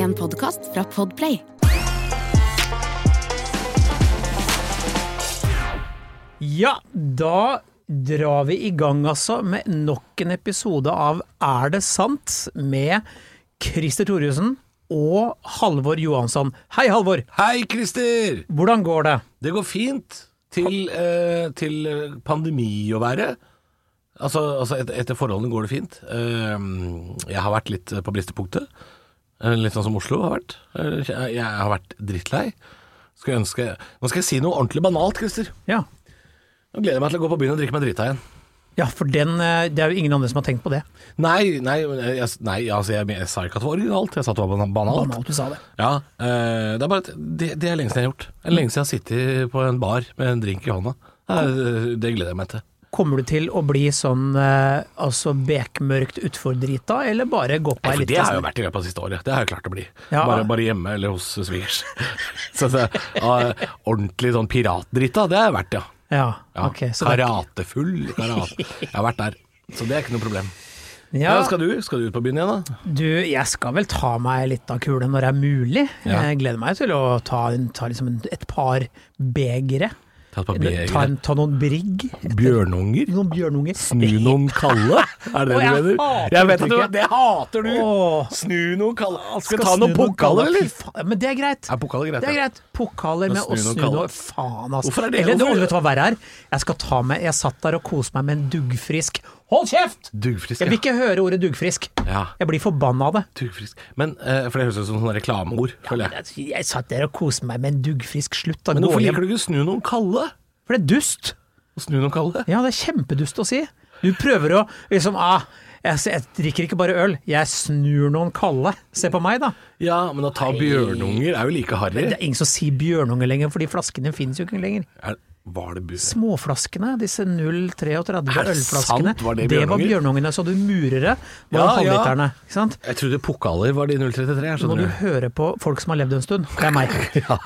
En podkast fra Podplay. Ja, da drar vi i gang altså med nok en episode av Er det sant? med Christer Thoresen og Halvor Johansson. Hei, Halvor. Hei, Christer! Hvordan går det? Det går fint til, eh, til pandemi å være. Altså, altså et, etter forholdene går det fint. Uh, jeg har vært litt på bristepunktet. Eh, litt sånn som Oslo har vært. Eh, jeg, har vært drittlei. Skal jeg ønske Nå skal jeg si noe ordentlig banalt, Christer. Ja. Nå gleder jeg meg til å gå på byen og drikke meg drita igjen. ja, for den eh, Det er jo ingen andre som har tenkt på det. Nei, nei, jeg, nei altså jeg, jeg sa ikke at det var originalt. Jeg sa at det var banalt. Banalt du sa det. Ja, det er bare at det, det er lenge siden jeg har gjort. Det er lenge siden jeg har sittet på en bar med en drink i hånda. Det, Det gleder jeg meg til. Kommer du til å bli sånn eh, altså bekmørkt utfordrita, eller bare gå på ei lita det har jeg jo vært i løpet av siste året. Det har jeg klart å bli. Ja. Bare, bare hjemme eller hos svigers. Så det, uh, ordentlig sånn piratdrita, det har jeg vært, ja. Ja, ja. ok. Så er- Karatefull. Karate. Jeg har vært der. Så det er ikke noe problem. ja, Ja, skal, du, skal du ut på byen igjen, da? Du, jeg skal vel ta meg litt av kule når det er mulig. Ja. Jeg gleder meg til å ta, ta liksom et par begre. Ta Ta, en, ta noen brigg. Bjørnunger? Noen bjørnunger. Snu noen kalde? Er det det du mener? Jeg vet at du, det hater du! Åh. Snu noen kalde. Skal Skal ta noen pokaler, eller? Men det er greit. Er pokaler greit? Det er greit. Pokaler med å snu noen snu noe Faen, altså. Hvorfor er det- Eller det, vet du hva verre er? Jeg skal ta med Jeg satt der og koste meg med en duggfrisk Hold kjeft! Duggfrisk, Jeg vil ikke høre ordet duggfrisk. ja. Jeg blir forbanna av det. Duggfrisk. Men, uh, for det høres ut som sånn reklameord, føler jeg. Jeg, jeg satt der og koste meg med en duggfrisk slutt. Da, Men hvorfor liker du ikke å snu noen kalde? For det er dust. Å snu noen kalde? Ja, det er kjempedust å si. Du prøver å liksom ah, jeg, jeg drikker ikke bare øl, jeg snur noen kalde. Se på meg, da. Ja, men å ta bjørnunger er jo like harry. Det er ingen som sier bjørnunger lenger, for de flaskene finnes jo ikke lenger. Er, var det. Småflaskene, disse 0,33 Er det ølflaskene. sant? Var det det var bjørnungene, så du murere var Ja, ja. halvliterne. Ikke sant? Jeg trodde pokaler var de 033, Nå må du høre på folk som har levd en stund. Det er meg.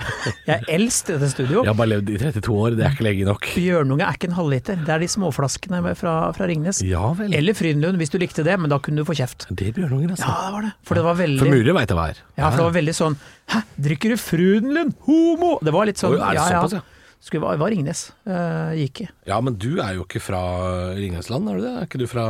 Jeg er eldst i dette studio. Jeg har bare levd i 32 år, det er ikke lenge nok. Bjørnunge er ikke en halvliter, det er de småflaskene fra, fra Ringnes. Ja. Eller Frydenlund, hvis du likte det, men da kunne du få kjeft. Det er bjørnunger, altså. Ja, det var det. For det var veldig For murer veit jeg hva er. Ja, for det var veldig sånn Hæ, drikker du Frydenlund? Homo! Det var litt sånn Oi, er det ja, ja. såpass, ja? Skulle, var, var Ringnes. Uh, gikk i. Ja, men du er jo ikke fra Ringnesland, er du det? Er ikke du fra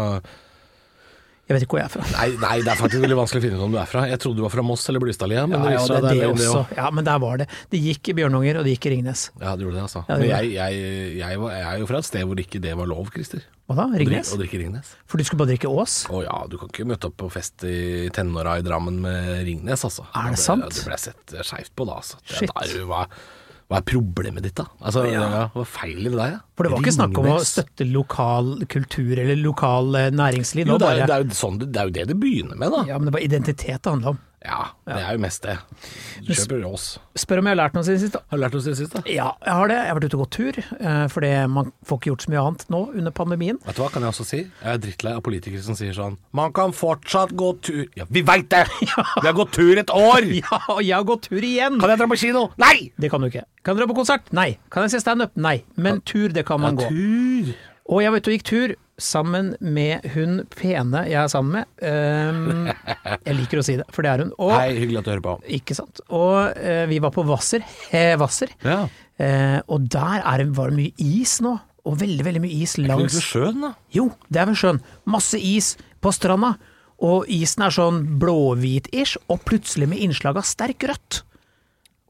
Jeg vet ikke hvor jeg er fra. Nei, nei, det er faktisk veldig vanskelig å finne ut om du er fra. Jeg trodde du var fra Moss eller Blystadlia, men Ja, ja, det, det det også. Ja, men der var det. Det gikk i Bjørnunger, og det gikk i Ringnes. Ja, det gjorde det, altså. Ja, det men jeg, jeg, jeg, var, jeg er jo fra et sted hvor ikke det var lov, Christer. Hva da? Ringnes? Å drikke Ringnes. For du skulle bare drikke Ås? Å ja, du kan ikke møte opp på fest i tenåra i Drammen med Ringnes, altså. Er det sant? Det ble sett skeivt på da, altså. Shit. da er du- hva, er problemet ditt, da? Altså, ja. Hva er feilen i deg? da? For det var ikke snakk om å støtte lokal kultur eller lokal eh, næringsliv. Jo, Det er, det, er jo sånn, det det er jo det det begynner med, da. ja, men det var identitet det handla om. Ja, det er jo mest det. Du kjøper Rås. Spør om jeg har lært noe siden sist, da. Har du lært noe siden sist, da? Ja, jeg har det. Jeg har vært ute og gått tur, eh, fordi man får ikke gjort så mye annet nå under pandemien. Vet du hva, kan jeg også si? Jeg er drittlei av politikere som sier sånn Man kan fortsatt gå tur Ja, vi veit det! Vi har gått tur et år! Ja, og jeg har gått tur igjen! Kan jeg dra på kino? Nei! Det kan du ikke. Kan du dra på konsert? Nei. Kan jeg se standup? Nei. Men tur, det kan man gå. tur. Og jeg vet du gikk tur sammen med hun pene jeg er sammen med. Um, jeg liker å si det, for det er hun. Og, Hei, hyggelig at du hører på. Ikke sant. Og uh, vi var på Hvasser. Hvasser. Ja. Uh, og der er det, var det mye is nå. Og veldig, veldig mye is Langs langs ved sjøen, da. Jo, det er ved sjøen. Masse is på stranda. Og isen er sånn blåhvit-ish, og plutselig med innslag av sterk rødt.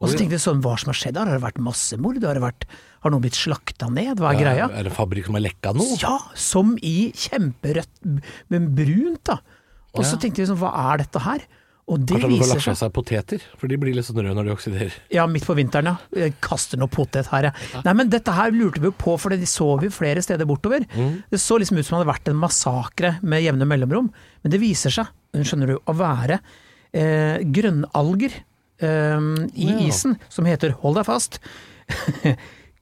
Og så tenkte jeg sånn, hva som har skjedd? Har det vært massemord? Har, det vært, har noen blitt slakta ned? Hva er greia? Er det en fabrikk som har lekka noe? Ja, som i kjemperødt, men brunt, da. Og så tenkte vi sånn, hva er dette her? Og det Kanskje viser lagt fra seg poteter, for de blir litt sånn røde når de oksiderer. Ja, midt på vinteren, ja. Jeg kaster noe potet her, ja. Nei, men dette her lurte vi på, for de så vi flere steder bortover. Det så liksom ut som det hadde vært en massakre med jevne mellomrom. Men det viser seg, skjønner du, å være eh, grønnalger eh, i Ja. isen som heter, hold deg fast,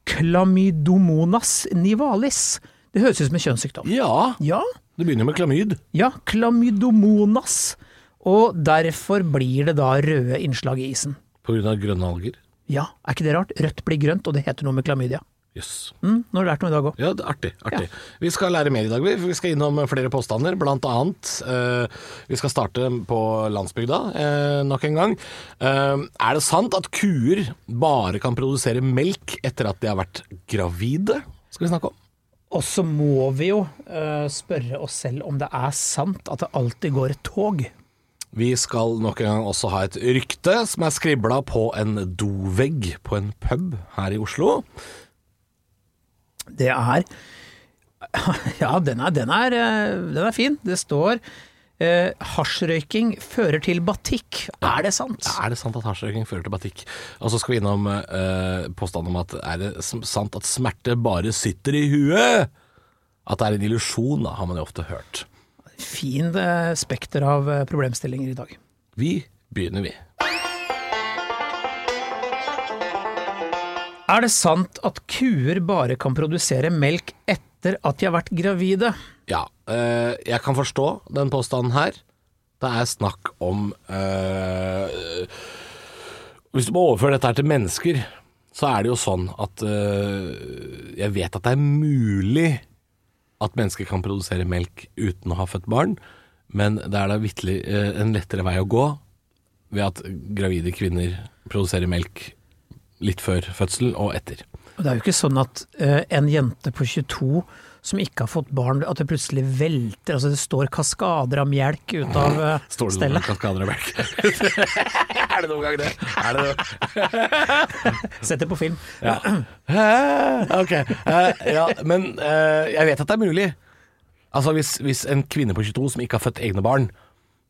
Chlamydomonas nivalis. Det høres ut som en kjønnssykdom. Ja, Ja, det begynner med klamyd. ja, chlamydomonas. Og derfor blir det da røde innslag i isen. På grunn av grønne alger. Ja, er ikke det rart? Rødt blir grønt, og det heter noe med klamydia. Jøss. Mm, nå har du lært noe i dag òg. Ja, det er artig. artig. Vi skal lære mer i dag. vi. Vi skal innom flere påstander. Blant annet eh, Vi skal starte på landsbygda uh, nok en gang. Uh, er det sant at kuer bare kan produsere melk etter at de har vært gravide? Skal vi snakke om. Og så må vi jo spørre oss selv om det er sant at det alltid går et tog. Vi skal nok en gang også ha et rykte som er skribla på en dovegg på en pub her i Oslo. Det er Ja, den er, den er, eh, den er fin. Det står eh, hasjrøyking fører til batikk. Er det sant? Er det sant at hasjrøyking fører til batikk? Og så skal vi innom eh, påstanden om at er det sant at smerte bare sitter i huet? At det er en illusjon, da, har man jo ofte hørt. Fin eh, spekter av eh, problemstillinger i dag. Vi begynner, vi. Er det sant at kuer bare kan produsere melk etter at de har vært gravide? Ja, eh, jeg kan forstå den påstanden her. Det er snakk om eh, Hvis du må overføre dette her til mennesker, så er det jo sånn at eh, Jeg vet at det er mulig at mennesker kan produsere melk uten å ha født barn, men det er da vitterlig en lettere vei å gå ved at gravide kvinner produserer melk litt før fødsel og etter. Og Det er jo ikke sånn at uh, en jente på 22 som ikke har fått barn, at det plutselig velter, altså det står kaskader av melk ut av uh, Står det stellet. kaskader av melk? er det noen gang det? Er det? Sett det på film. Ja. ok. Uh, ja, men eh, jeg vet at det er mulig. Altså hvis, hvis en kvinne på 22 som ikke har født egne barn,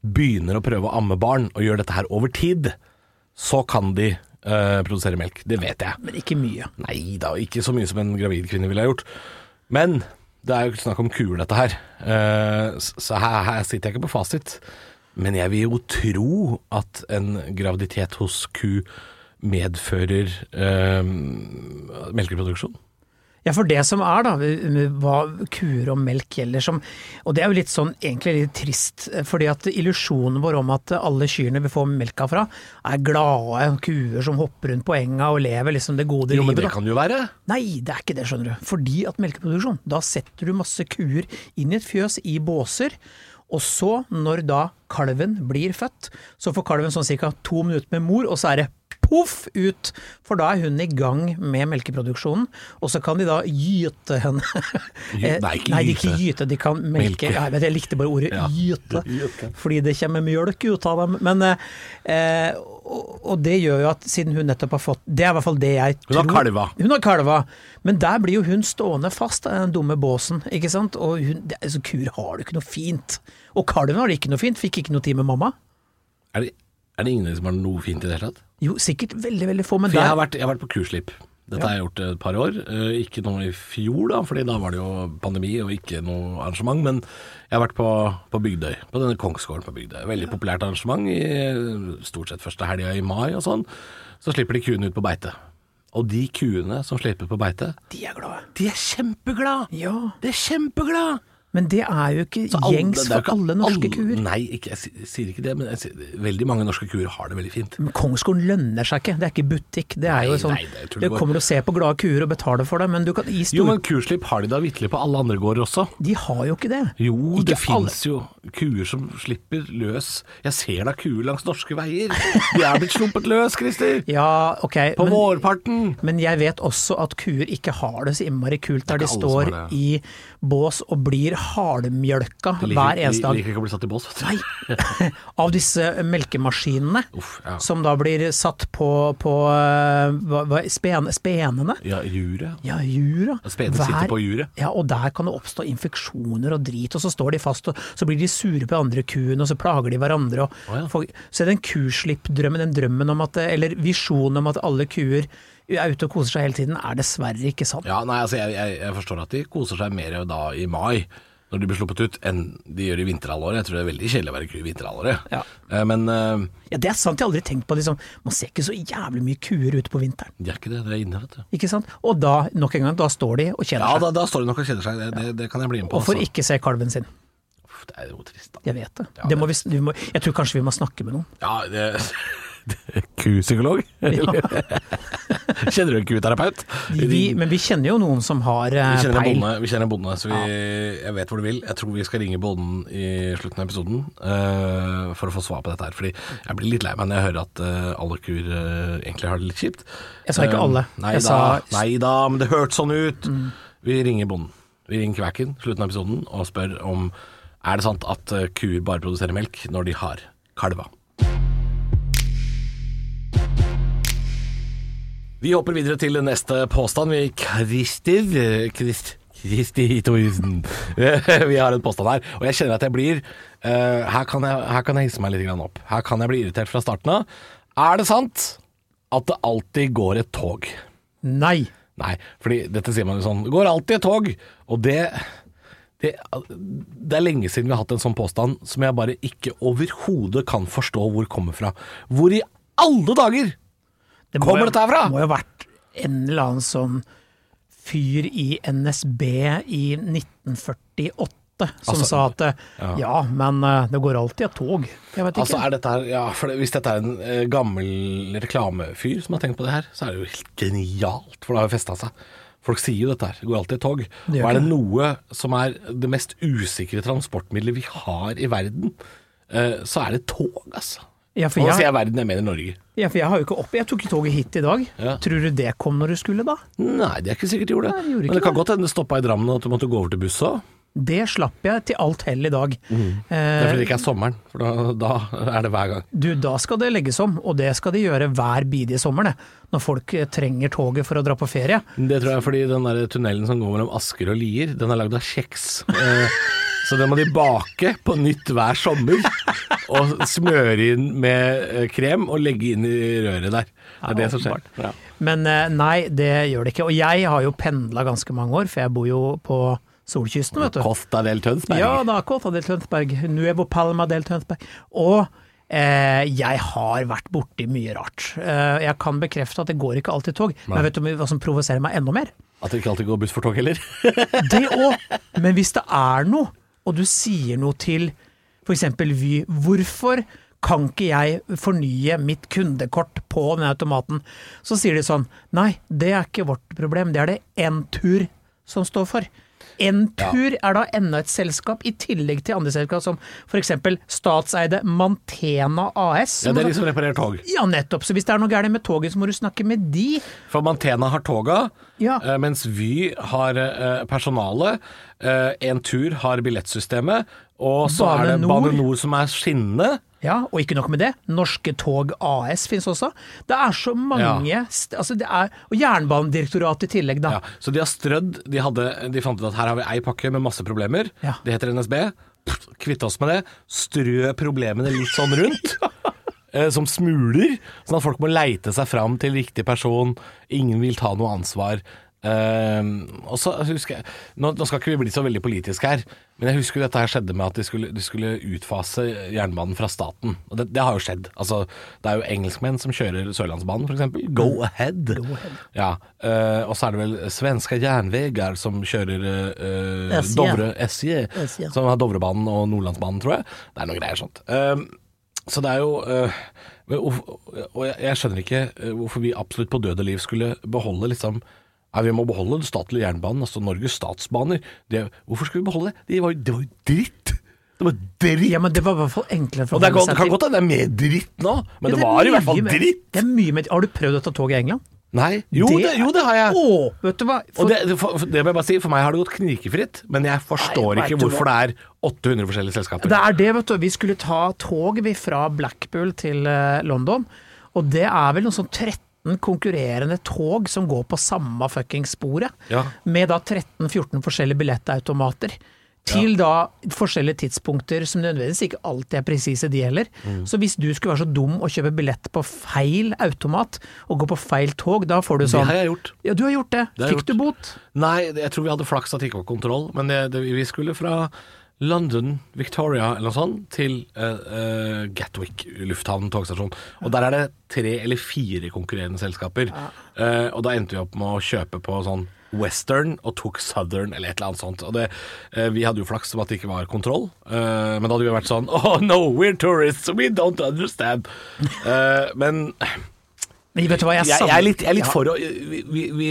begynner å prøve å amme barn og gjør dette her over tid, så kan de eh, produsere melk. Det vet jeg. Men ikke mye. Nei da, ikke så mye som en gravid kvinne ville ha gjort. Men det er jo snakk om kuer, dette her. Uh, så her, her sitter jeg ikke på fasit. Men jeg vil jo tro at en graviditet hos ku medfører uh, melkeproduksjon. Ja, for det som er da, hva kuer og melk gjelder som Og det er jo litt sånn egentlig litt trist, fordi at illusjonen vår om at alle kyrne vi får melka fra, er glade kuer som hopper rundt på enga og lever liksom det gode Jo, men det kan jo være. Nei, det er ikke det, skjønner du. Fordi at melkeproduksjon, da setter du masse kuer inn i et fjøs i båser. Og så, når da kalven blir født, så får kalven sånn ca. to minutter med mor, og så er det poff ut! For da er hun i gang med melkeproduksjonen, og så kan de da gyte henne. Eh, nei, ikke nei, de ikke gyte, de kan melke. Melke. Ja, jeg, vet, jeg likte bare ordet Ja. gyte, fordi det kommer mjølk ut av dem. Men, eh, eh, og, og det gjør jo at siden hun nettopp har fått Det er i hvert fall det jeg tror. Hun har kalva. Hun har kalva, men der blir jo hun stående fast i den dumme båsen, ikke sant. Og hun, det, altså, kur har det ikke noe fint. Og kalven har det ikke noe fint, fikk ikke noe tid med mamma. Er det, er det ingen som har noe fint i det hele tatt? Jo, sikkert veldig, veldig få, men For jeg har vært, jeg har vært på kurslipp. Dette har jeg gjort et par år. Eh, ikke noe i fjor, da, fordi da var det jo pandemi og ikke noe arrangement. Men jeg har vært på, på Bygdøy, på denne Kongsgården på Bygdøy. Veldig populært arrangement i stort sett første helga i mai og sånn. Så slipper de kuene ut på beite. Og de kuene som slipper på beite, de er glade. de er kjempeglade! Ja, De er kjempeglade! Men det er jo ikke alle- gjengs for ikke alle norske alle- kuer. Nei, ikke, jeg sier ikke det, men sier, veldig mange norske kuer har det veldig fint. Men Kongsgården lønner seg ikke, det er ikke butikk. Det er jo sånn nei, det Du kommer å se på glade kuer og betale for det, men du kan i Jo, men kurslipp har de da vitterlig på alle andre gårder også. De har jo ikke det. Jo, Ikke det fins jo kuer som slipper løs. Jeg ser da kuer langs norske veier. De er blitt sluppet løs, Christer. Ja, ok. På men- vårparten. Men jeg vet også at kuer ikke har det så innmari kult der de står i bås og blir hardmjølka liker, hver eneste dag. liker ikke å bli satt i bås, vet du. Nei! Av disse melkemaskinene Uff, ja. som da blir satt på, på eh, hva, hva, spen, spenene. Ja, juret. Ja, jure. Spene sitter på juret. Ja, og der kan det oppstå infeksjoner og drit, og så står de fast, og så blir de sure på andre kuene, og så plager de hverandre. Og oh, ja. så den kuslippdrømmen, den drømmen om at, eller visjonen om at alle kuer er ute og koser seg hele tiden, er dessverre ikke sant. Ja, nei, altså jeg, jeg, jeg forstår at de koser seg mer da i mai, når de blir sluppet ut, enn de gjør i vinterhalvåret. Jeg tror det er veldig kjedelig å være ku i vinterhalvåret. Ja. Eh, Men eh, Ja, det er sant, jeg har aldri tenkt på liksom, Man ser ikke så jævlig mye kuer ute på vinteren. de er ikke det. Det er inne, vet du. Ikke sant? Og da, nok en gang, da står de og kjeder Ja, seg. da, da står de nok og kjeder seg. Det, det, det kan jeg bli med på. Og får altså. ikke se kalven sin. Uff, det er jo trist, da. Jeg vet det. Ja, det må vi, vi må, jeg tror kanskje vi må snakke med noen. Ja, det, det Kupsykolog? Kjenner du en kuterapeut? Vi, men vi kjenner jo noen som har eh, Vi peil. bonde, vi kjenner en bonde så vi, jeg vet hvor du vil. Jeg tror vi skal ringe bonden i slutten av episoden uh, for å få svar på dette her. Fordi jeg blir litt lei meg når jeg hører at uh, alle kuer egentlig har det litt kjipt. Jeg sa ikke alle. Nei da, sa- Mm. nei da, men det hørtes sånn ut. Vi ringer bonden. Vi ringer kvæken slutten av episoden og spør om er det sant at kuer bare produserer melk når de har kalva. Vi hopper videre til neste påstand. Vi Christer Christ, Kristi Thorsen. Vi har en påstand her, og jeg kjenner at jeg blir uh, her, kan jeg, her kan jeg hisse meg litt grann opp. Her kan jeg bli irritert fra starten av. Er det sant at det alltid går et tog? Nei. Nei, fordi dette sier man jo sånn Det går alltid et tog, og det det, det er lenge siden vi har hatt en sånn påstand som jeg bare ikke overhodet kan forstå hvor kommer fra. Hvor i alle dager Det må Kommer dette herfra? må jo ha vært en eller annen sånn fyr i NSB i 1948 som Altså, sa at ja. ja. men eh, det går alltid et tog. Jeg vet ikke. Altså dette her, ja, det, Hvis dette er en eh, gammel reklamefyr som har tenkt på det her, så er det jo helt genialt, for det har jo festa seg. Folk sier jo dette her. Det går alltid et tog. Og er det noe som er det mest usikre transportmiddelet vi har i verden, eh, så er det tog, altså. Ja, for jeg, jeg verden, jeg mener Norge. ja, for jeg har jo ikke opp Jeg tok toget hit i dag. Ja. Tror du det kom når du skulle, da? Nei, det er ikke sikkert de gjorde det. Nei, de gjorde Men det kan godt hende det stoppa i Drammen og at du måtte gå over til buss òg. Det slapp jeg til alt hell i dag. Det er fordi det ikke er sommeren, for da, da er det hver gang. Du, da skal det legges om, og det skal de gjøre hver bidige sommer, det. Når folk eh, trenger toget for å dra på ferie. Det tror jeg er fordi den der tunnelen som går mellom Asker og Lier, den er lagd av kjeks. Så den må de bake på nytt hver sommer. Og smøre inn med eh, krem og legge inn i røret der. Det er det som skjer. Ja. Men eh, nei, det gjør det ikke. Og jeg har jo pendla ganske mange år, for jeg bor jo på solkysten, vet du. Costa del Tønsberg. Ja, da, Costa del Tønsberg. Nuevo Palma del Tønsberg. Og eh, jeg har vært borti mye rart. Eh, jeg kan bekrefte at det går ikke alltid tog. Men vet du hva som provoserer meg enda mer? At det ikke alltid går buss for tog heller. Det òg! Men hvis det er noe, og du sier noe til f.eks. Vy, hvorfor kan ikke jeg fornye mitt kundekort på den automaten? Så sier de sånn, nei, det er ikke vårt problem, det er det Entur som står for. Entur er da enda et selskap, i tillegg til andre selskap som f.eks. statseide Mantena AS. Ja, det er de som reparerer tog. ja, nettopp. Så hvis det er noe gærent med toget, så må du snakke med de. For Mantena har toga, Ja. eh, mens Vy har eh, personalet. Eh, Entur har billettsystemet, og så er det Bane Bane Nor. Nor som er skinnende. Ja, og ikke nok med det. Norske Tog AS finnes også. Det er så mange st altså det er, Og Jernbanedirektoratet i tillegg, da. Ja, så de har strødd de, hadde, de fant ut at her har vi ei pakke med masse problemer. Ja. Det heter NSB. Kvitte oss med det. Strø problemene litt sånn rundt. eh, Som smuler, sånn at folk må leite seg fram til riktig person. Ingen vil ta noe ansvar. Eh, og så husker jeg nå, nå skal ikke vi bli så veldig politiske her, men jeg husker jo dette her skjedde med at de skulle, de skulle utfase jernbanen fra staten. Og det, det har jo skjedd. Altså, det er jo engelskmenn som kjører Sørlandsbanen, f.eks. Go ahead. Ja, uh, og så er det vel svenske jernveger som kjører uh, SJ. Dovre SJ, SJ. som har Dovrebanen og Nordlandsbanen, tror jeg. Det er noe greier sånt. Eh, så det er jo uh, Og jeg, skjønner ikke eh, hvorfor vi absolutt på døde liv skulle beholde liksom ja, Vi må beholde den statlige jernbanen, altså Norges statsbaner. Det, hvorfor skulle vi beholde det? Det var, det var jo dritt! Det var dritt! Ja, men det var i hvert fall enklere for og det, er det kan til. godt hende det er mer dritt nå, men Ja, det det var i hvert fall mer- dritt! Det er mye mer Har du prøvd å ta tog i England? Nei, jo det, jo, det har jeg. Å, vet du hva? For, Og det, det, for, det må jeg bare si, for meg har det gått knirkefritt, men jeg forstår Nei, ikke vet du hvorfor det er 800 forskjellige selskaper. det er det, vet du. Vi skulle ta tog vi fra Blackpool til eh, London, og det er vel noe sånn 13 konkurrerende tog som går på samme fuckings sporet, Ja. med da 13-14 forskjellige billettautomater. Til da forskjellige tidspunkter som nødvendigvis ikke alltid er presise, de heller. Mm. Så hvis du skulle være så dum å kjøpe billett på feil automat, og gå på feil tog, da får du sånn Det har jeg gjort. Ja, du har gjort det. Det har Fikk Fikk du bot? Nei, jeg tror vi hadde flaks at det ikke var kontroll, men det, det, vi skulle fra London, Victoria eller noe sånt, til uh, uh, Gatwick lufthavn togstasjon. Og der er det tre eller fire konkurrerende selskaper. Eh, og da endte vi opp med å kjøpe på sånn Western og tok Southern eller et eller annet sånt. Og det, vi hadde jo flaks som at det ikke var kontroll, men da hadde vi vært sånn Oh no, we're tourists, we don't understand. Men Men vet du hva, jeg jeg, jeg, er litt, jeg er litt Ja. for å vi, vi,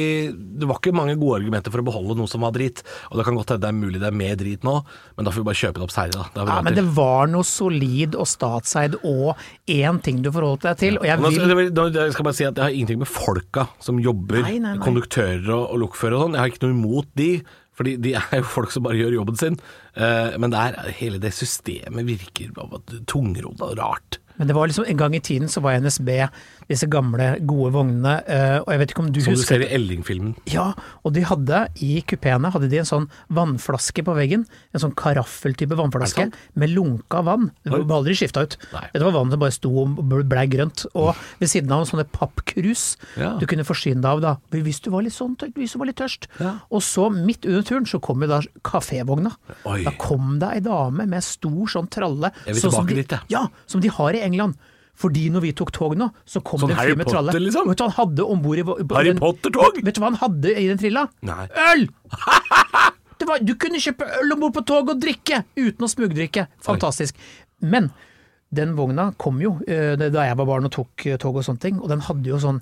Det var ikke mange gode argumenter for å beholde noe som var drit. Og det kan godt hende det er mulig det er mer drit nå, men da får vi bare kjøpe det opp seinere, da. Ja, men det var noe solid og statseid og én ting du forholdt deg til, og jeg Nå skal, vil nå- jeg skal bare si at jeg har ingenting med folka som jobber, Nei, nei, nei. konduktører og, og lokførere og sånn. Jeg har ikke noe imot de, fordi de er jo folk som bare gjør jobben sin. Eh, men det er, hele det systemet virker tungrodd og rart. Men det var liksom en gang i tiden så var NSB disse gamle, gode vognene, eh, og jeg vet ikke om du Som du ser i Elling-filmen. Ja, og de hadde i kupeene hadde de en sånn vannflaske på veggen. En sånn karaffeltype vannflaske med lunka vann. Det ble aldri skifta ut. Nei. Det var vann som bare sto og blei grønt. Og ved siden av sånne pappkrus Ja. du kunne forsyne deg av da, hvis du var litt sånn, hvis du var litt tørst. Ja. Og så midt under turen så kom jo da kafévogna. Oi. Da kom det ei dame med stor sånn tralle. Jeg vil sånn som tilbake de, dit, jeg. Ja, som de har i England. Fordi når vi tok tog nå, så kom Sånn det en fyr med tralle. Potter, liksom? Og Vet du hva han hadde om bord i Harry Potter-tog? Vet du hva han hadde i den trilla? Nei. Øl! Det var, du kunne kjøpe øl om bord på tog og drikke uten å smugdrikke. Fantastisk. Men den vogna kom jo eh, da jeg var barn og tok eh, tog og sånne ting, og den hadde jo sånn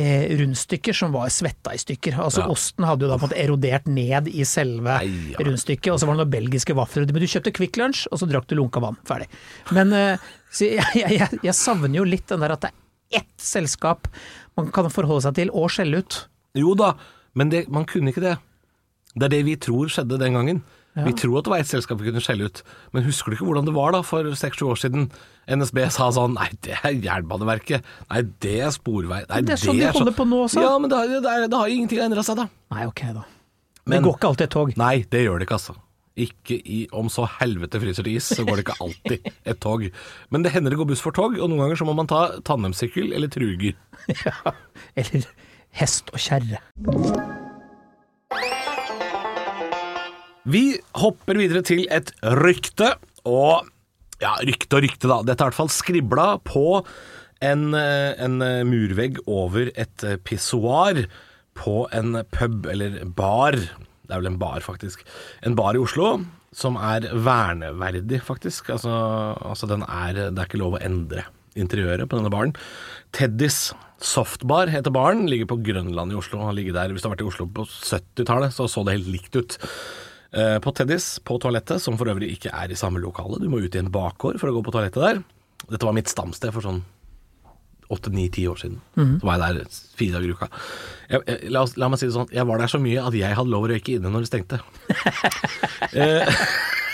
eh, rundstykker som var svetta i stykker. Altså Ja. Osten hadde jo da måte erodert ned i selve Nei, ja. rundstykket, og så var det noen belgiske vafler. Men du kjøpte Kvikk Lunsj, og så drakk du lunka vann. Ferdig. Men eh, så jeg, jeg, jeg, savner jo litt den der at det er ett selskap man kan forholde seg til og skjelle ut. Jo da, men det, man kunne ikke det. Det er det vi tror skjedde den gangen. Vi tror at det var ett selskap vi kunne skjelle ut, men husker du ikke hvordan det var da for seks-sju år siden? NSB sa sånn Nei, det er Jernbaneverket. Nei, det er Sporvei. Nei, det er sånn de holder på nå også. Ja, men det har, det det har jo ingenting endra seg, da. Nei, ok da. Men- det går ikke alltid et tog. Nei, det gjør det ikke, altså. Ikke i, om så helvete fryser til is, så går det ikke alltid et tog. Men det hender det går buss for tog, og noen ganger så må man ta tandemsykkel eller truger. Ja. Eller hest og kjerre. Vi hopper videre til et rykte, og ja, rykte og rykte da. Dette er i hvert fall skribla på en, eh, en eh, murvegg over et eh, pissoar på en pub, eller bar. Det er vel en bar, faktisk. En bar i Oslo som er verneverdig, faktisk. Altså, altså den er, det er ikke lov å endre interiøret på denne baren. Teddys Softbar heter baren, ligger på Grønland i Oslo. Han ligger der, Hvis du har vært i Oslo på 70-tallet, så så det helt likt ut. Eh, På Teddys, på toalettet, som for øvrig ikke er i samme lokale. Du må ut i en bakgård for å gå på toalettet der. Dette var mitt stamsted for sånn åtte, ni, ti år siden. Så var jeg der fire dager i uka. Jeg, jeg, la, la meg si det sånn, jeg var der så mye at jeg hadde lov å røyke inne når det stengte. Eh,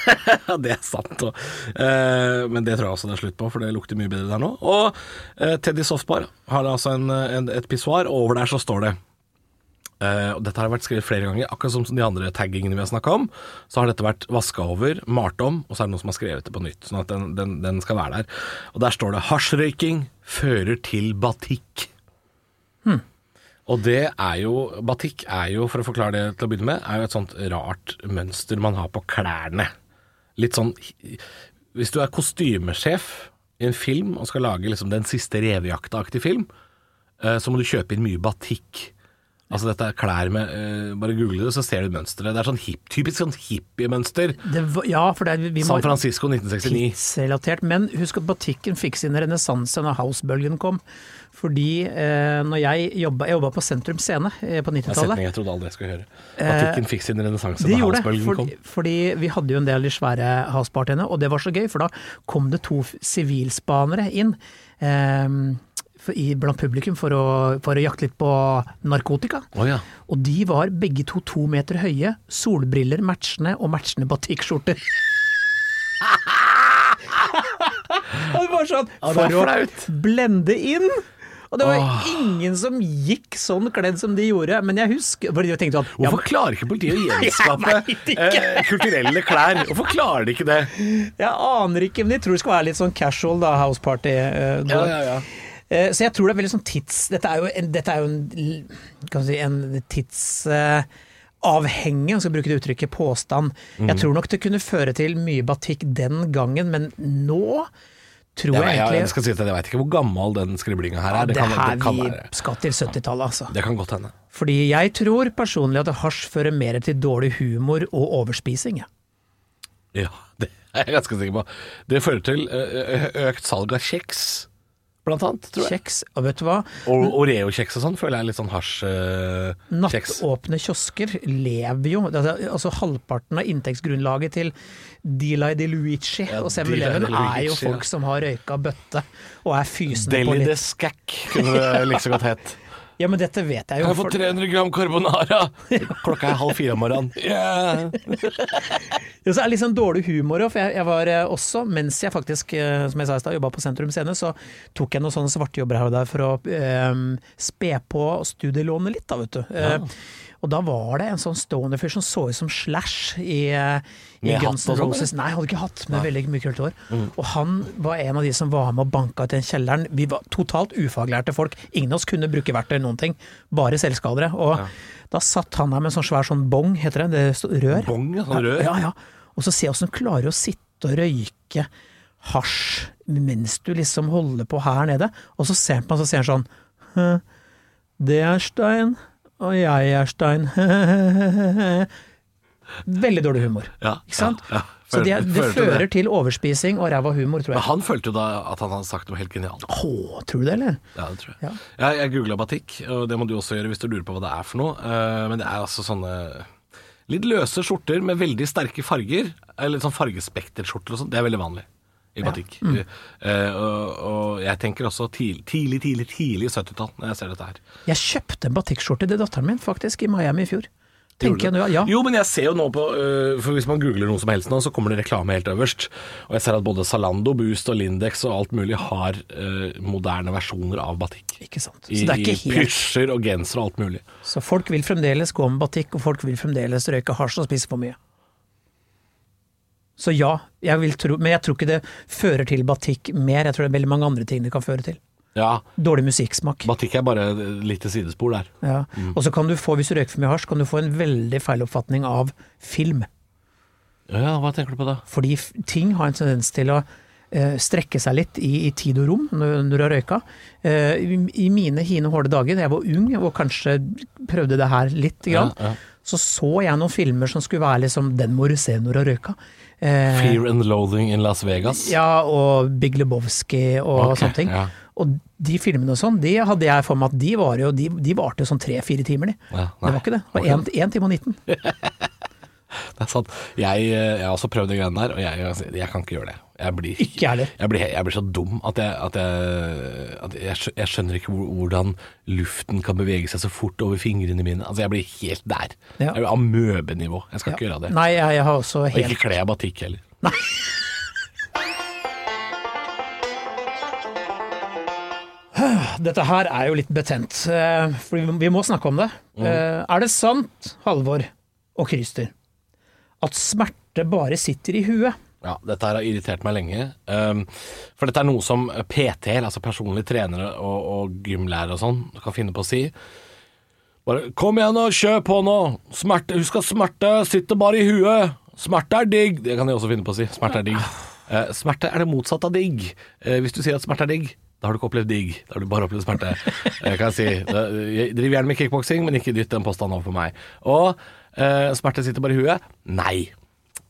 det er sant. Og, eh, men det tror jeg også det er slutt på, for det lukter mye bedre der nå. Og eh, Teddy Softbar har altså en, en, et pissoar, og over der så står det Uh, og Dette har vært skrevet flere ganger, akkurat som de andre taggingene vi har snakka om. Så har dette vært vaska over, malt om, og så er det noen som har skrevet det på nytt. Sånn at den, den, den skal være der. Og der står det 'hasjrøyking fører til batikk'. Og det er jo Batikk er jo, for å forklare det til å begynne med, er jo et sånt rart mønster man har på klærne. Litt sånn Hvis du er kostymesjef i en film og skal lage liksom den siste revejakta-aktig film, eh, så må du kjøpe inn mye batikk. Altså dette er klær med uh, Bare google det, så ser du mønsteret. Det er sånn hip, typisk sånn hippiemønster. Ja, for det, er- vi må San Francisco 1969. tidsrelatert. Men husk at batikken fikk sin renessanse når housebølgen kom. Fordi eh, når jeg jobba, jeg jobba på Sentrum Scene eh, på Det er en 90-tallet. setning jeg trodde aldri jeg skulle høre. Batikken fikk sin renessanse da housebølgen fordi, kom. fordi vi hadde jo en del de svære housepartyene, og det var så gøy, for da kom det to sivilspanere inn eh, for, i, blant publikum for å, for å jakte litt på narkotika. Oh, ja. Og de var begge to to meter høye, solbriller matchende og matchende batikkskjorter. og det var sånn, Ja, for å blende inn. Og det var ingen som gikk sånn kledd som de gjorde, men jeg husker fordi jeg tenkte at ja, Hvorfor klarer ikke politiet å gjenskape eh, kulturelle klær? Hvorfor klarer de ikke det? Jeg aner ikke, men de tror det skal være litt sånn casual da, house party. eh, ja, ja. Eh, Så jeg tror det er veldig sånn tids... Dette er jo en, dette er jo en, si, en tidsavhengig, om skal bruke det uttrykket, påstand. Mm. Jeg tror nok det kunne føre til mye batikk den gangen, men nå tror Jeg, jeg, egentlig jeg skal si at jeg vet ikke hvor gammel den skriblinga her ja, er. Det det kan, her det kan vi være. skal til 70-tallet, altså. Det kan godt hende. Fordi jeg tror personlig at hasj fører mer til dårlig humor og overspising. Ja. Ja, det er jeg ganske sikker på. Det fører til økt salg av kjeks blant annet, tror jeg. Kjeks. Og vet du hva? Og Oreo-kjeks og sånn føler jeg er litt sånn hasj-kjeks. Nattåpne kiosker lever jo altså, altså Halvparten av inntektsgrunnlaget til Delay de Luigi Ja, og 7-Eleven de er jo folk ja. som har røyka bøtte og er fysende på litt. Deli de Skack kunne det like så godt hett. Ja, men dette vet jeg jo. Kan jeg få for- 300 gram carbonara? Klokka er halv fire om morgenen. Yeah. Ja, så er det litt sånn dårlig humor òg, for jeg, jeg var eh, også, mens jeg faktisk, eh, som jeg sa i stad, jobba på Sentrum Scene, så tok jeg noen sånne svartejobber her og der for å eh, spe på studielånet litt, da, vet du. Eh, og da var det en sånn stående fyr som så ut som Slash i, eh, i Guns N' sånn, Roses. Nei, hadde ikke hatt, med veldig mye kult hår. Og han var en av de som var med og banka den kjelleren. Vi var totalt ufaglærte folk. Ingen av oss kunne bruke verktøy eller noen ting, bare selvskadere. Og da satt han der med en sånn svær sånn bong, heter det, det rør. Bong, ja, sånn rør. Ja, ja. Og så se åssen han klarer å sitte og røyke hasj mens du liksom holder på her nede. Og så ser han på meg, så sier han sånn Det er Stein, og jeg er Stein. Veldig dårlig humor. Ja, Ikke sant? ja, ja. Så det, det fører det. til overspising og ræva humor, tror jeg. Men han følte jo da at han hadde sagt noe helt genialt. Å, tror du det, eller? Ja, det tror jeg. Ja. Jeg, jeg googla batikk, og det må du også gjøre hvis du lurer på hva det er for noe. Eh, men det er altså sånne litt løse skjorter med veldig sterke farger. Eller sånn fargespekterskjorter og sånn. Det er veldig vanlig i batikk. Mm. Uh, og, og jeg tenker også tidlig, tidlig, tidlig, tidlig 70-tall når jeg ser dette her. Jeg kjøpte en batikkskjorte til datteren min, faktisk, i Miami i fjor. Tenker jeg nå, ja. Jo, men jeg ser jo nå på uh, For hvis man googler noe som helst nå, så kommer det reklame helt øverst. Og jeg ser at både Zalando, Boost og Lindex og alt mulig har uh, moderne versjoner av batikk. Ikke sant. Så I, det er ikke i helt pysjer og genser og alt mulig. Så folk vil fremdeles gå med batikk, og folk vil fremdeles røyke hasj og spise for mye. Så ja, jeg vil tro, men jeg tror ikke det fører til batikk mer. Jeg tror det er veldig mange andre ting det kan føre til. Ja, Dårlig musikksmak. batikk er bare litt lite sidespor der. Ja. Og så kan du få, hvis du røyker for mye hasj, kan du få en veldig feil oppfatning av film. Ja, hva tenker du på da? Fordi ting har en tendens til å eh, strekke seg litt i, i tid og rom når, når du har røyka. Eh, i, I mine hine hårde dager, da jeg var ung og kanskje prøvde det her litt, grann, ja. så så jeg noen filmer som skulle være liksom den må du se når du har røyka. Eh, Fear and Loathing in Las Vegas. ja, og Big Lebowski og okay, sånne ting. ja. Og de filmene og sånn, de hadde jeg for meg at de var jo, de, de varte jo sånn tre-fire timer, de. Ja, det var ikke det. Det var én time og 19. Det er sant. Jeg, øh, jeg har også prøvd de greiene der, og jeg, jeg, kan ikke gjøre det. Jeg blir, Ikke jeg jeg blir, jeg blir så dum at jeg, at jeg, at jeg, skjønner ikke hvor- hvordan luften kan bevege seg så fort over fingrene mine. Altså Jeg blir helt der. Ja. Jeg er Amøbenivå. Jeg skal ikke gjøre det. Nei, jeg, har også helt... Og ikke kle av batikk heller. Dette her er jo litt betent, eh, for vi- må snakke om det. Mm. Eh, Er det sant, Halvor og Christer, at smerte bare sitter i huet? Ja, dette har irritert meg lenge. Um, for dette er noe som PT-er, altså personlige trenere og, og gymlærere og sånn, kan finne på å si. Bare 'kom igjen og kjør på nå'. Smerte, husk at smerte sitter bare i huet. Smerte er digg. Det kan de også finne på å si. Smerte er digg. Uh, smerte er det motsatte av digg. Uh, hvis du sier at smerte er digg, da har du ikke opplevd digg. Da har du bare opplevd smerte. Uh, kan jeg si. Jeg driver gjerne med kickboksing, men ikke dytt den påstanden over på meg. Og eh, smerte sitter bare i huet. Nei,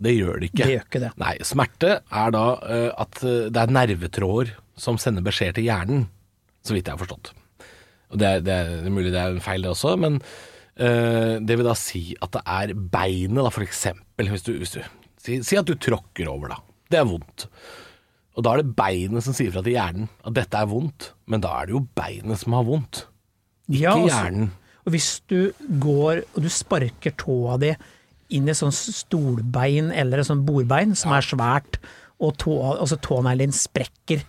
det gjør det ikke. Det gjør ikke det. Nei, smerte er da uh, at eh, det er nervetråder som sender beskjed til hjernen, så vidt jeg har forstått. Og det er, det er, det er mulig det er en feil det også, men uh, det vil da si at det er beinet da, for eksempel, hvis du, hvis du si, si at du tråkker over da, det er vondt. Og da er det beinet som sier fra til hjernen at dette er vondt, men da er det jo beinet som har vondt, ikke Ja, altså, hjernen. Og hvis du går og du sparker tåa di inn i et sånt stolbein eller et sånt bordbein som er svært, og tåa, altså tåneglen din sprekker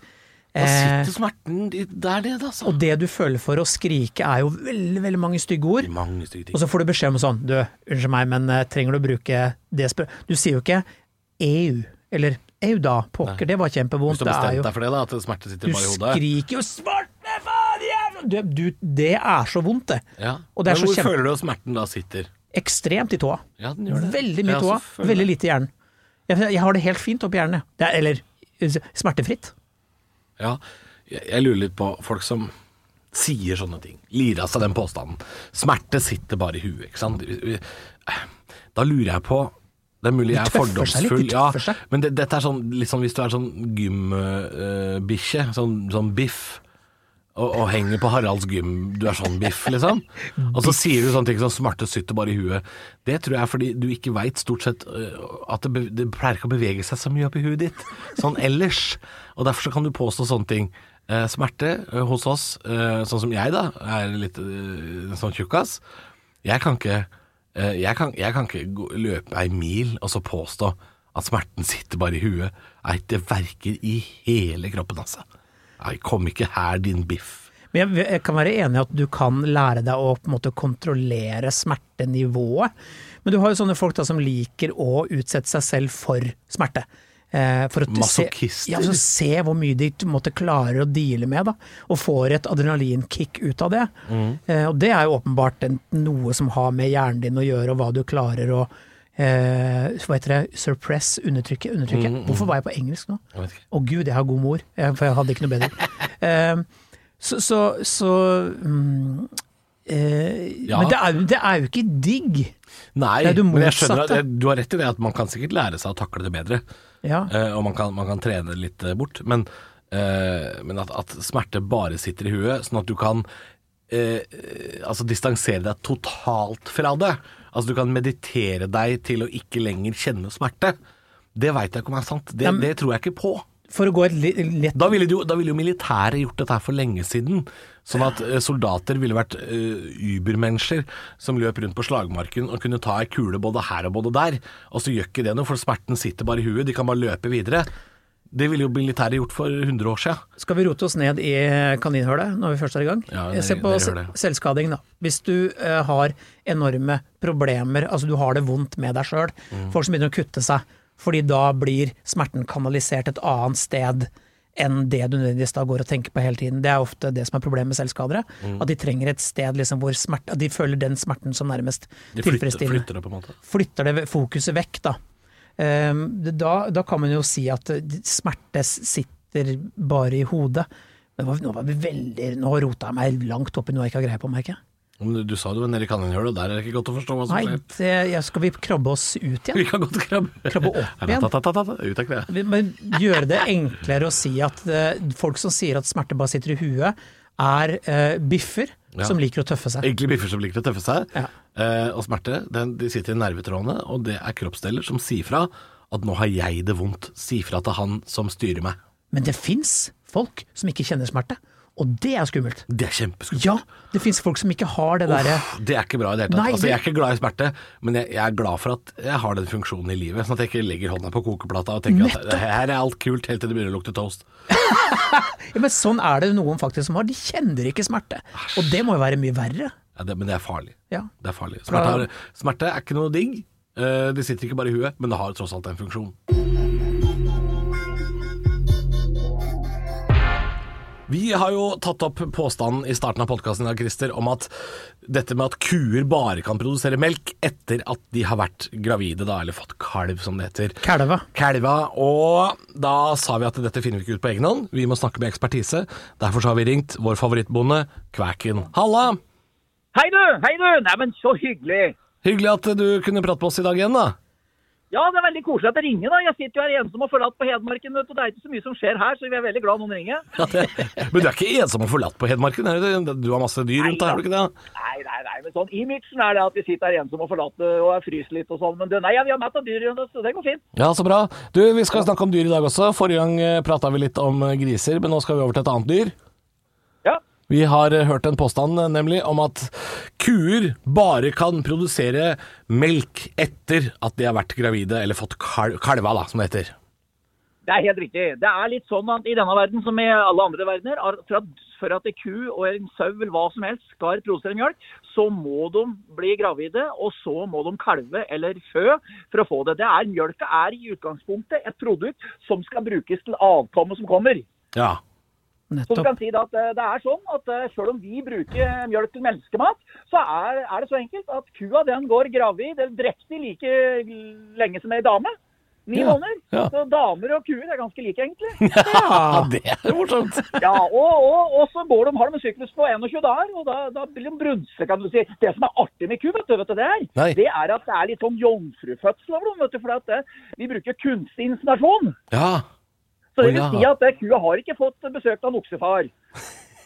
Da eh, sitter smerten der nede, altså. Og det du føler for å skrike er jo veldig, veldig mange stygge ord. Mange stygge ting. Og så får du beskjed om sånn Du, unnskyld meg, men eh, trenger du å bruke det spør... Du sier jo ikke EU, eller EU da, pokker, det var kjempevondt. Hvis du har bestemt deg for det, da, at smerte sitter bare i hodet. Du skriker jo jævla du, du, Det er så vondt, det. Ja. Og det er Men så hvor kjempe- føler du at smerten da sitter? Ekstremt i tåa. Ja. Veldig mye i tåa, veldig lite i hjernen. Jeg, jeg har det helt fint oppi hjernen, jeg. er, eller smertefritt. Ja, jeg, jeg lurer litt på folk som sier sånne ting. Lirer av seg den påstanden. Smerte sitter bare i huet, ikke sant. Da lurer jeg på Det er mulig jeg er litt, fordomsfull, ja, men det, dette er sånn, sånn hvis du er sånn gymbikkje, sånn, sånn biff. Og, og henger på Haralds gym, du er sånn biff, liksom. Og så sier du sånne ting som smerte sitter bare i huet. Det tror jeg er fordi du ikke veit stort sett øh, at det, det pleier ikke å bevege seg så mye oppi huet ditt, sånn ellers. Og derfor så kan du påstå sånne ting. Eh, smerte eh, hos oss, eh, sånn som jeg da, er litt sånn tjukkas. Jeg kan ikke, jeg kan, jeg kan ikke gå, løpe ei mil og så påstå at smerten sitter bare i huet. Nei, det verker i hele kroppen, altså. Nei, kom ikke her, din biff. Men jeg, jeg kan være enig i at du kan lære deg å på en måte kontrollere smertenivået. Men du har jo sånne folk da som liker å utsette seg selv for smerte. Eh, for å se, ja, for å se hvor mye de måtte klarer å deale med, da. Og får et adrenalinkick ut av det. Eh, og det er jo åpenbart en, noe som har med hjernen din å gjøre, og hva du klarer å eh, Hva heter det? Suppress? Undertrykke? undertrykke. Hvorfor var jeg på engelsk nå? Å oh. Gud, jeg har god mor, for jeg hadde ikke noe bedre. Eh, så så, så mm, eh, Ja. Men det er, det er jo ikke digg. Nei, men jeg skjønner at du har rett i det at man kan sikkert lære seg å takle det bedre. Ja. Eh, og man kan, man kan trene det litt bort. Men, men at, at smerte bare sitter i huet, sånn at du kan eh, altså distansere deg totalt fra det. Altså du kan meditere deg til å ikke lenger kjenne smerte. Det veit jeg ikke om er sant. Det, det tror jeg ikke på. For å gå et lett... Da ville, jo, da ville jo militæret gjort dette her for lenge siden. Sånn at eh, soldater ville vært uh, übermennesker som løp rundt på slagmarken og kunne ta ei kule både her og både der. Og så gjør ikke det noe, for smerten sitter bare i huet. De kan bare løpe videre. Det ville jo militæret gjort for 100 år siden. Skal vi rote oss ned i kaninhullet når vi først er i gang? Ja, Se på det. selvskading, da. Hvis du uh, har enorme problemer, altså du har det vondt med deg sjøl, Mm. folk som begynner å kutte seg, fordi da blir smerten kanalisert et annet sted enn det du nødvendigvis da går og tenker på hele tiden. Det er ofte det som er problemet med selvskadere. Mm. At de trenger et sted liksom hvor smerte, at de føler den smerten som nærmest De flytter, tilfredsstillende flytter det på en måte. flytter det fokuset vekk, da. Ehm, da. Da kan man jo si at eh, smerte sitter bare i hodet. Men nå var- vi veldig Nå rota jeg meg langt opp i noe jeg ikke har greie på, merker jeg. Men du, du sa det var nede i kaninhullet, og der er det ikke godt å forstå hva som Nei, skjer. det, ja, skal vi krabbe oss ut igjen? Vi kan godt krabbe. Krabbe opp igjen? Ta, ta, ta, ut av kneet. Vi gjøre det enklere å si at eh, folk som sier at smerte bare sitter i huet, er eh, biffer Ja. som liker å tøffe seg. Egentlig biffer som liker å tøffe seg. Ja. Eh, og smerte, den, de sitter i nervetrådene, og det er kroppsdeler som sier fra at nå har jeg det vondt. Si fra til han som styrer meg. Men det fins folk som ikke kjenner smerte, og det er skummelt. Det er kjempeskummelt. Ja, det fins folk som ikke har det derre Det er ikke bra i det hele tatt. Nei, altså, jeg er ikke glad i smerte, men jeg, jeg er glad for at jeg har den funksjonen i livet. Sånn at jeg ikke legger hånda på kokeplata og tenker at her er alt kult helt til det begynner å lukte toast. Ja, men sånn er det noen faktisk som har. De kjenner ikke smerte. Og det må jo være mye verre. Ja, det, men det er farlig. Ja. Det er farlig. Smerte, smerte er ikke noe digg. Eh, det sitter ikke bare i huet, men det har tross alt en funksjon. Vi har jo tatt opp påstanden i starten av podkasten Christer, om at dette med at kuer bare kan produsere melk etter at de har vært gravide, da, eller fått kalv, som det heter. Kalva. Kalva. Og da sa vi at dette finner vi ikke ut på egen hånd, vi må snakke med ekspertise. Derfor så har vi ringt vår favorittbonde, Kvæken. Halla! Hei du, hei du! Nei, men så hyggelig. Hyggelig at du kunne prate med oss i dag igjen, da. Ja, det er veldig koselig at det ringer da. Jeg sitter jo her ensom og forlatt på Hedmarken, vet du. Det er ikke så mye som skjer her, så vi er veldig glad noen ringer. Ja, det, men du er ikke ensom og forlatt på Hedmarken? Du, har masse dyr rundt deg, har du ikke det? Nei, nei, nei, men sånn imagen er det at vi sitter her ensom og forlatt og er fryser litt og sånn. Men du, nei, ja, vi har mett av dyr så det går fint. Ja, så bra. Du, Vi skal snakke om dyr i dag også. Forrige gang prata vi litt om eh, griser, men nå skal vi over til et annet dyr. Vi har eh, hørt en påstand eh, nemlig om at kuer bare kan produsere melk etter at de har vært gravide eller fått kal kalva, da, som det heter. Det er helt riktig. Det er litt sånn at i denne verden som i alle andre verdener, er for at, for at en ku og en sau eller hva som helst skal produsere mjølk, så må de bli gravide, og så må de kalve eller fø for å få det. det er, mjølka er i utgangspunktet et produkt som skal brukes til avkommet som kommer. Ja. Så du kan si at eh, det er sånn at eh, selv om vi bruker mjølk til menneskemat, så er, er det så enkelt at kua den går gravid eller drektig like lenge som ei dame. Ni Ja, måneder. ja. Så damer og kuer er ganske like, egentlig. ja, det er morsomt. Ja, og, og, og så går de, har de en syklus på 21 dager, og da, da blir de brunse, kan du si. Det som er artig med ku, vet du, vet du det er? Nei. Det er at det er litt sånn jomfrufødsel over dem, vet du. For at eh, vi bruker kunstig inseminasjon. Ja. Så det vil si at eh, kua har ikke fått besøk av en oksefar.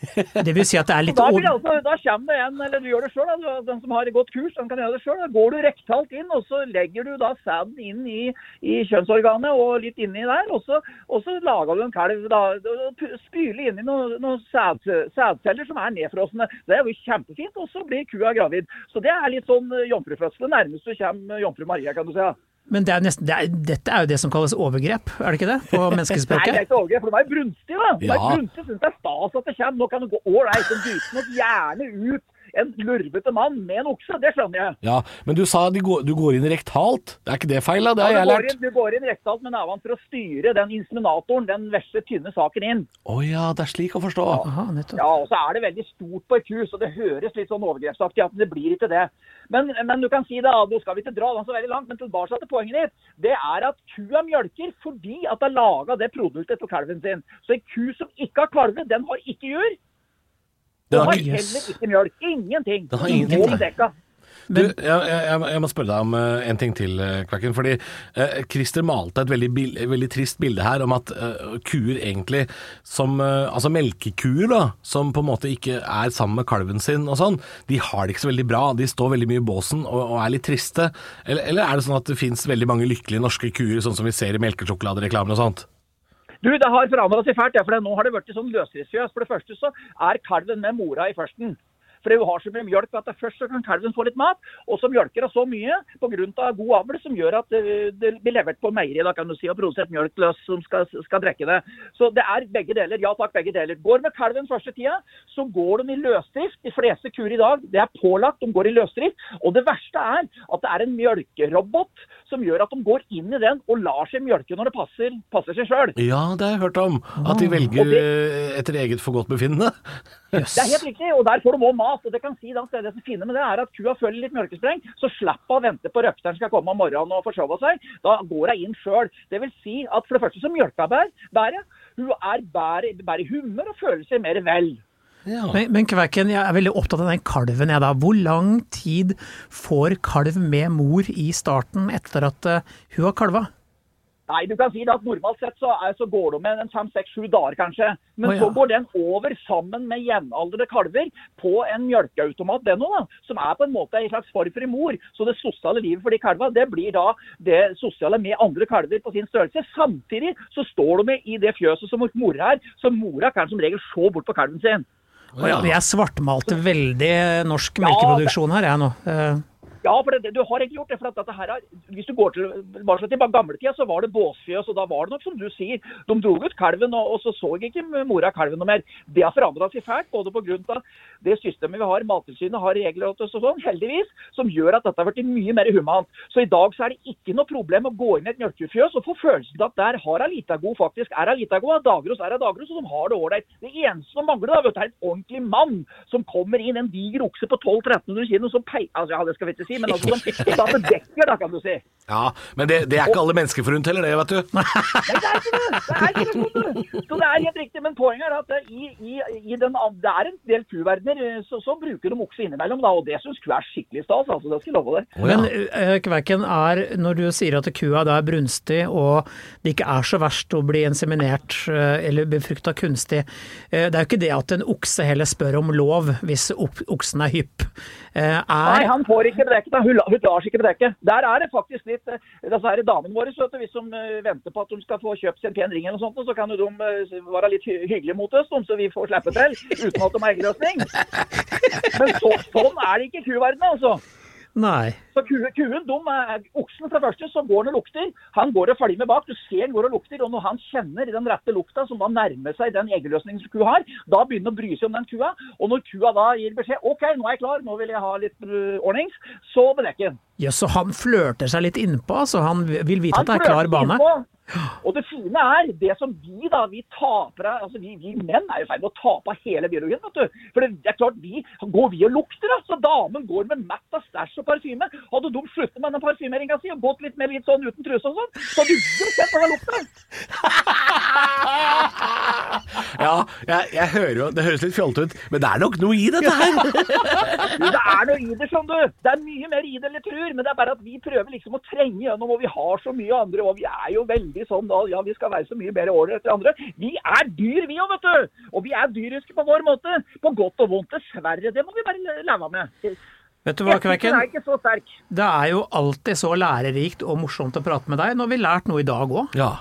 Det vil si at det er litt Da, det over... altså, da kommer det en, eller du gjør det sjøl, den som har gått kurs, den kan gjøre det sjøl. Da går du rektalt inn, og så legger du da sæden inn i, i kjønnsorganet og litt inni der. Og så, og så lager du en kalv. da, og Spyler inni noen, noen sæd, sædceller som er nedfrosne. Det er jo kjempefint, og så blir kua gravid. Så det er litt sånn eh, jomfrufødsel. Det nærmeste du kommer jomfru Maria, kan du si. ja. Men det er nesten, det er, dette er jo det som kalles overgrep, er det ikke det? På menneskespråket? Nei, det er ikke overgrep, for de er brunstige, da. De er Ja. brunstige, synes det er stas at det kommer. Nå kan du gå ålreit og dyte nok gjerne ut en lurvete mann med en okse. Det skjønner jeg. Ja, men du sa du går, du går inn rektalt. Er ikke det feil, da? Det har Ja, jeg lært. inn, du går inn rektalt med nevene for å styre den inseminatoren, den vesle, tynne saken inn. Å ja, det er slik å forstå. Aha. Ja, og så er det veldig stort på et kurs, og det høres litt sånn overgrepsaktig ut, men det blir ikke det. Men, men du kan si det, nå skal vi ikke dra den så veldig langt, men tilbake til poenget ditt. Det er at kua mjølker fordi at det har laga det produktet til kalven sin. Så en ku som ikke har kalve, den har ikke jur. Den har heller ikke mjølk. Ingenting. Den har ingenting. ingenting. Du, jeg, jeg, jeg må- spørre deg om eh, en ting til, eh, Kvakken. Fordi eh, Christer malte et veldig, veldig trist bilde her om at eh, kuer egentlig som eh, Altså melkekuer, da, som på en måte ikke er sammen med kalven sin og sånn, de har det ikke så veldig bra. De står veldig mye i båsen og, og er litt triste. Eller, eller er det sånn at det fins veldig mange lykkelige norske kuer, sånn som vi ser i melkesjokoladereklamen og sånt? Du, det har forandra seg fælt, ja, for nå har det blitt sånn løsdriftsfjøs. For det første så er kalven med mora i førsten. For hun har så mye mjølk at det først så kan kalven få litt mat, og så mjølker hun så mye pga. god avl som gjør at eh, det blir levert på meieri da kan du si, og produsert mjølk til oss som skal, skal drikke det. Så det er begge deler. Ja takk, begge deler. Går med kalven første tida, så går de i løsdrift. De fleste kuer i dag, det er pålagt, de går i løsdrift. Og det verste er at det er en mjølkerobot som gjør at de går inn i den og lar seg mjølke når det passer, passer seg sjøl. Ja, det har jeg hørt om. At de velger eh, etter eget forgodtbefinnende. Yes. Det er helt riktig, og der får de òg mat. Og Det kan si da, så er det som fine med det er at kua følger litt mjølkespreng, så slipper hun å vente på røkteren skal komme om morgenen og forsove seg. Da går hun inn sjøl. Det vil si at for det første så mjølka bær, bæret. Hun er bedre i humør og føler seg mer vel. Ja. Men, men Kverken, jeg er veldig opptatt av den kalven. Jeg da. Hvor lang tid får kalv med mor i starten etter at uh, hun har kalva? Nei, du kan si det at normalt sett så, er, så går det med en fem, seks, sju dager kanskje. Men oh, ja. så går den over sammen med jevnaldrende kalver på en mjølkeautomat, den òg, da. Som er på en måte en slags farfri mor. Så det sosiale livet for de kalva, det blir da det sosiale med andre kalver på sin størrelse. Samtidig så står de i det fjøset som mora er, så mora kan som regel se bort på kalven sin. Oh, ja, Jeg svartmalte veldig norsk melkeproduksjon her, jeg nå. Ja, for det, du har egentlig gjort det. for at dette her er, Hvis du går til, bare så til gamletida, så var det båsfjøs, og da var det nok som du sier. De dro ut kalven, og, og så så ikke mora kalven noe mer. Det har forandra seg fælt, både pga. det systemet vi har, Mattilsynet har regler og sånn, heldigvis, som gjør at dette har blitt mye mer humant. Så i dag så er det ikke noe problem å gå inn i et mjølkefjøs og få følelsen av at der har Alitago faktisk er Alitago, og Dagros er Dagros, og de har det ålreit. Det eneste som mangler, da, vet du, er en ordentlig mann som kommer inn, en diger okse på 1200-1300 kg som peier Altså, ja, det skal vi ikke si, men altså som som dekker, da, kan du si. Ja, men det, det er ikke alle mennesker forunt heller, det, vet du. Nei, det er ikke det! Det er ikke det. Så det er helt riktig. Men poenget er at det, i, i, i den, det er en del kuverdener, eh, så, så bruker de okse innimellom, da, og det syns ku er skikkelig stas. altså, Det skal jeg love deg. Ja. Men eh, Kverken, er, når du sier at kua da er brunstig og det ikke er så verst å bli inseminert eh, eller befrukta kunstig, det er jo ikke det at en okse heller spør om lov hvis oksen er hypp. Er... Nei, han får ikke bedekket. Da. Hun, hun lar seg ikke bedekke. Der er det faktisk litt eh, altså her er Damene våre, du, hvis de eh, venter på at de skal få kjøpt seg en pen ring, eller sånt, så kan jo de eh, være litt hy hyggelige mot oss, så vi får slippe til uten at de har eggløsning. Men så, sånn er det ikke i kuverdenen, altså. Nei. Så kuen, kuen de er, Oksen for det første, så går han og lukter. Han går og følger med bak. Du ser han går og lukter. Og når han kjenner den rette lukta, som da nærmer seg den eggeløsningen som kua har, da begynner han å bry seg om den kua. Og når kua da gir beskjed OK, nå er jeg klar, nå vil jeg ha litt øh, ordnings, så bedekker han. Ja, så han flørter seg litt innpå, altså. Han vil vite at det er klar bane. innpå. Og det fine er, det som vi da, vi taper altså vi, vi menn er i ferd med å tape av hele biologien, vet du. For det, er klart, vi, går vi og lukter, da, så damen går med matt av stæsj og parfyme. Hadde de sluttet med den parfymeringa si og gått litt mer litt sånn uten truse og sånn, så hadde du jo sett hvordan lukter. Ja, jeg, jeg hører jo Det høres litt fjollete ut, men det er nok noe i dette her. Du, det er noe i det, skjønner du. Det er mye mer i det enn jeg tror. Men det er bare at vi prøver liksom å trenge gjennom, og vi har så mye andre. Og vi er jo veldig sånn da, ja, vi skal være så mye bedre året etter andre. Vi er dyr, vi òg, vet du. Og vi er dyriske på vår måte. På godt og vondt, dessverre. Det må vi bare leve med. Vet du hva, Kvekken? er ikke så sterk. Det er jo alltid så lærerikt og morsomt å prate med deg. Nå har vi lært noe i dag òg. Ja.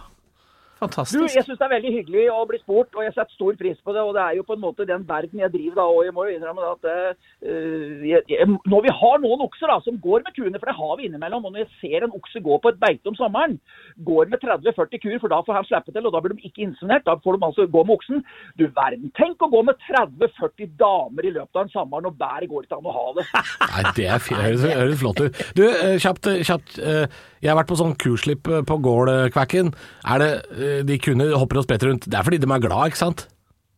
Du, jeg syns det er veldig hyggelig å bli spurt, og jeg setter stor pris på det. Og det er jo på en måte den verden jeg driver da, og jeg må jo innrømme at uh, jeg, jeg, Når vi har noen okser da, som går med kuene, for det har vi innimellom, og når jeg ser en okse gå på et beite om sommeren, går med 30-40 kuer, for da får han slippe til, og da blir de ikke inseminert. Da får de altså gå med oksen. Du verden, tenk å gå med 30-40 damer i løpet av en sommer, og bæret går det ikke an å ha det. Nei, det er fint. Høres, høres flott ut. Du, eh, kjapt, kjapt. eh, Jeg har vært på sånn kurslipp på gård, eh, Er det de kunne hopper og spretter rundt? Det er fordi de er glad, ikke sant?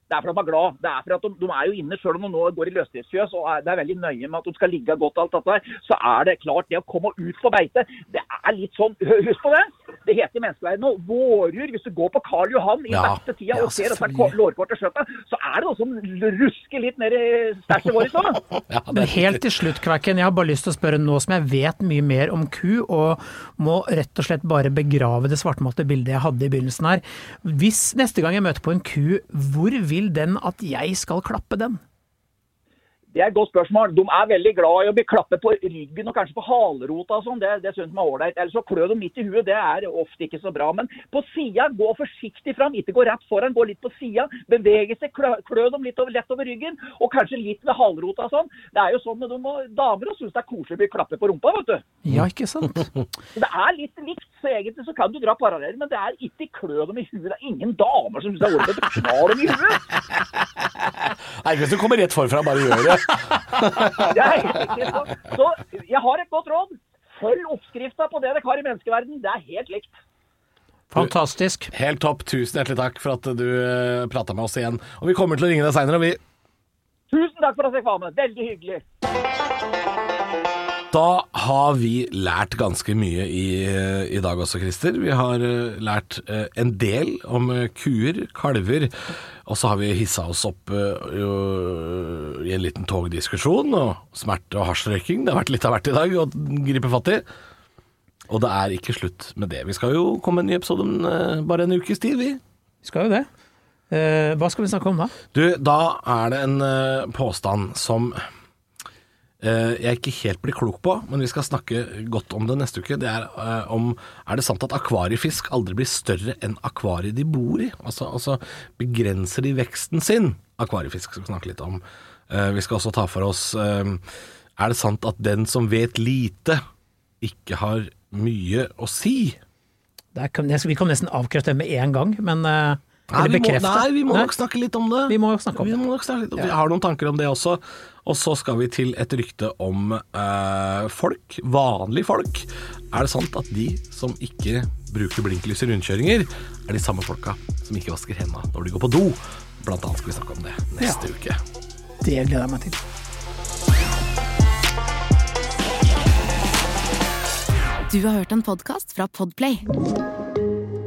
Det er for at de er glad. Det er for at de, de er jo inne, selv om de nå går i løsdriftsfjøs og er, det er veldig nøye med at de skal ligge godt alt dette der, så er det klart det å komme ut på beite, det er litt sånn Husk på det! Det heter i menneskeverdenen nå vårjur. Hvis du går på Karl Johan i Ja. beste tida Ja, og ser dette selvfølgelig. lårkortet skjøttet, så er det noe som rusker litt ned i stæsjet vårt. Sånn. Ja, det er helt til slutt, Kvekken, jeg har bare lyst til å spørre nå som jeg vet mye mer om ku, og må rett og slett bare begrave det svartmalte bildet jeg hadde i begynnelsen her. Hvis neste gang jeg møter på en ku, hvor vil den at jeg skal klappe den? Det er et godt spørsmål. De er veldig glad i å bli klappet på ryggen og kanskje på halerota og sånn. Det, det syns de er ålreit. Eller så klø dem midt i huet. Det er ofte ikke så bra. Men på sida, gå forsiktig fram. Ikke gå rett foran, gå litt på sida. Bevege seg, klø, klø dem litt over, lett over ryggen. Og kanskje litt ved halerota og sånn. Det er jo sånn med de damer og syns det er koselig å bli klappet på rumpa, vet du. Ja, ikke sant? Det er litt likt, så egentlig så kan du dra paralleller, men det er ikke klø dem i huet. Det er ingen damer som syns det er ålreit å kna dem i huet. Nei, hvis du kommer rett forfra, bare gjør det. Riktig. Så, så jeg har et godt råd. Følg oppskrifta på det dere har i menneskeverden. Det er helt likt. Fantastisk. Helt topp. Tusen hjertelig takk for at du uh, prata med oss igjen. Og vi kommer til å ringe deg seinere, vi. Tusen takk for at jeg fikk være med. Veldig hyggelig. Da har vi lært ganske mye i, i dag også, Christer. Vi har eh, lært eh, en del om eh, kuer, kalver, og så har vi hissa oss opp i en liten togdiskusjon, og smerte og hasjrøyking. Det har vært litt av hvert i dag å gripe fatt i. Og det er ikke slutt med det. Vi skal jo komme en ny episode om bare en ukes tid, vi. Vi skal jo det. Hva skal vi snakke om da? Du, da er det en påstand som eh, jeg ikke helt blir klok på, men vi skal snakke godt om det neste uke. Det er uh, om Er det sant at akvariefisk aldri blir større enn akvariet de bor i? Altså, altså begrenser de veksten sin? Akvariefisk skal vi snakke litt om. Uh, vi skal også ta for oss uh, Er det sant at den som vet lite, ikke har mye å si? Kan, vi kan nesten avkrefte det med en gang, men Nei, vi må, nei, vi må Nei. nok snakke litt om det. Vi må snakke om vi det. Må nok snakke litt om det. Vi har noen tanker om det også. Og så skal vi til et rykte om eh, folk, vanlige folk. Er det sant at de som ikke bruker blinklys i rundkjøringer, er de samme folka som ikke vasker hendene når de går på do? Blant annet skal vi snakke om det neste uke. det gleder jeg meg til. Du har hørt en podkast fra Podplay.